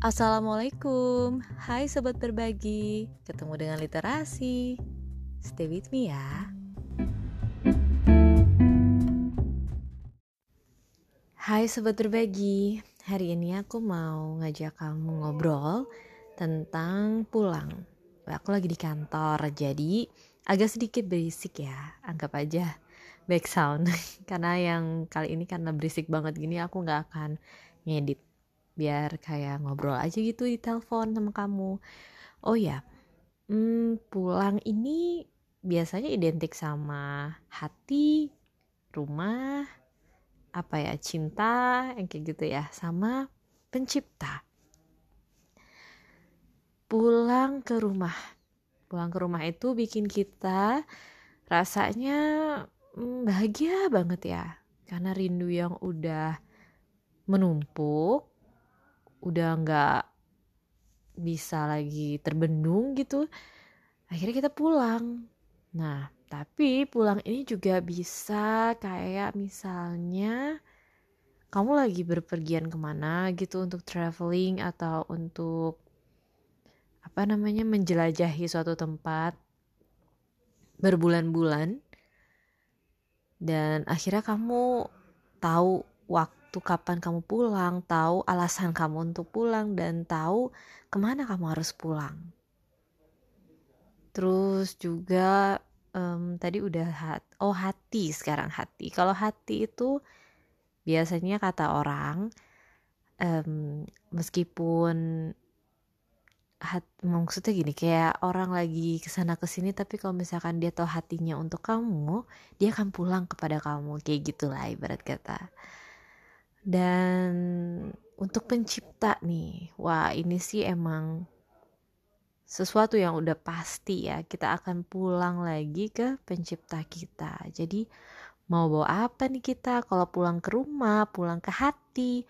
Assalamualaikum, hai sobat berbagi, ketemu dengan literasi. Stay with me ya. Hai sobat berbagi, hari ini aku mau ngajak kamu ngobrol tentang pulang. Aku lagi di kantor, jadi agak sedikit berisik ya, anggap aja back sound. karena yang kali ini karena berisik banget gini, aku nggak akan ngedit biar kayak ngobrol aja gitu di telepon sama kamu. Oh ya, hmm, pulang ini biasanya identik sama hati, rumah, apa ya cinta yang kayak gitu ya sama pencipta. Pulang ke rumah. Pulang ke rumah itu bikin kita rasanya hmm, bahagia banget ya. Karena rindu yang udah menumpuk udah nggak bisa lagi terbendung gitu akhirnya kita pulang. Nah tapi pulang ini juga bisa kayak misalnya kamu lagi berpergian ke mana gitu untuk traveling atau untuk apa namanya menjelajahi suatu tempat berbulan-bulan. Dan akhirnya kamu tahu waktu kapan kamu pulang, tahu alasan kamu untuk pulang dan tahu ke mana kamu harus pulang. Terus juga um, tadi udah hat oh hati sekarang hati kalau hati itu biasanya kata orang um, meskipun hat, maksudnya gini kayak orang lagi ke sana ke sini tapi kalau misalkan dia tahu hatinya untuk kamu dia akan pulang kepada kamu kayak gitulah ibarat kata dan untuk pencipta nih wah ini sih emang sesuatu yang udah pasti ya kita akan pulang lagi ke pencipta kita. Jadi mau bawa apa nih kita? Kalau pulang ke rumah pulang ke hati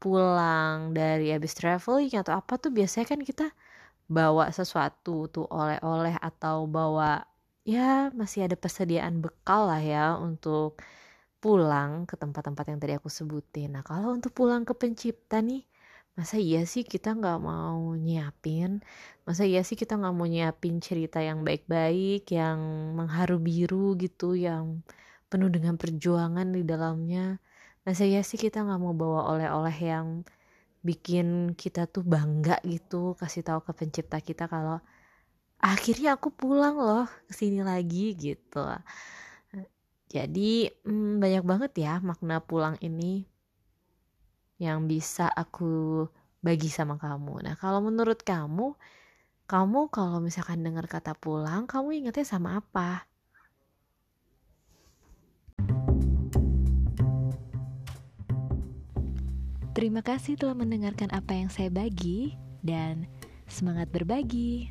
pulang dari habis traveling atau apa tuh biasanya kan kita bawa sesuatu tuh oleh-oleh atau bawa ya masih ada persediaan bekal lah ya untuk pulang ke tempat-tempat yang tadi aku sebutin. Nah kalau untuk pulang ke pencipta nih masa iya sih kita nggak mau nyiapin? Masa iya sih kita nggak mau nyiapin cerita yang baik-baik yang mengharu biru gitu yang penuh dengan perjuangan di dalamnya? Masa iya sih kita nggak mau bawa oleh-oleh yang bikin kita tuh bangga gitu kasih tahu ke pencipta kita kalau akhirnya aku pulang loh ke sini lagi gitu jadi hmm, banyak banget ya makna pulang ini yang bisa aku bagi sama kamu. Nah, kalau menurut kamu, kamu kalau misalkan dengar kata pulang, kamu ingatnya sama apa? Terima kasih telah mendengarkan apa yang saya bagi dan semangat berbagi.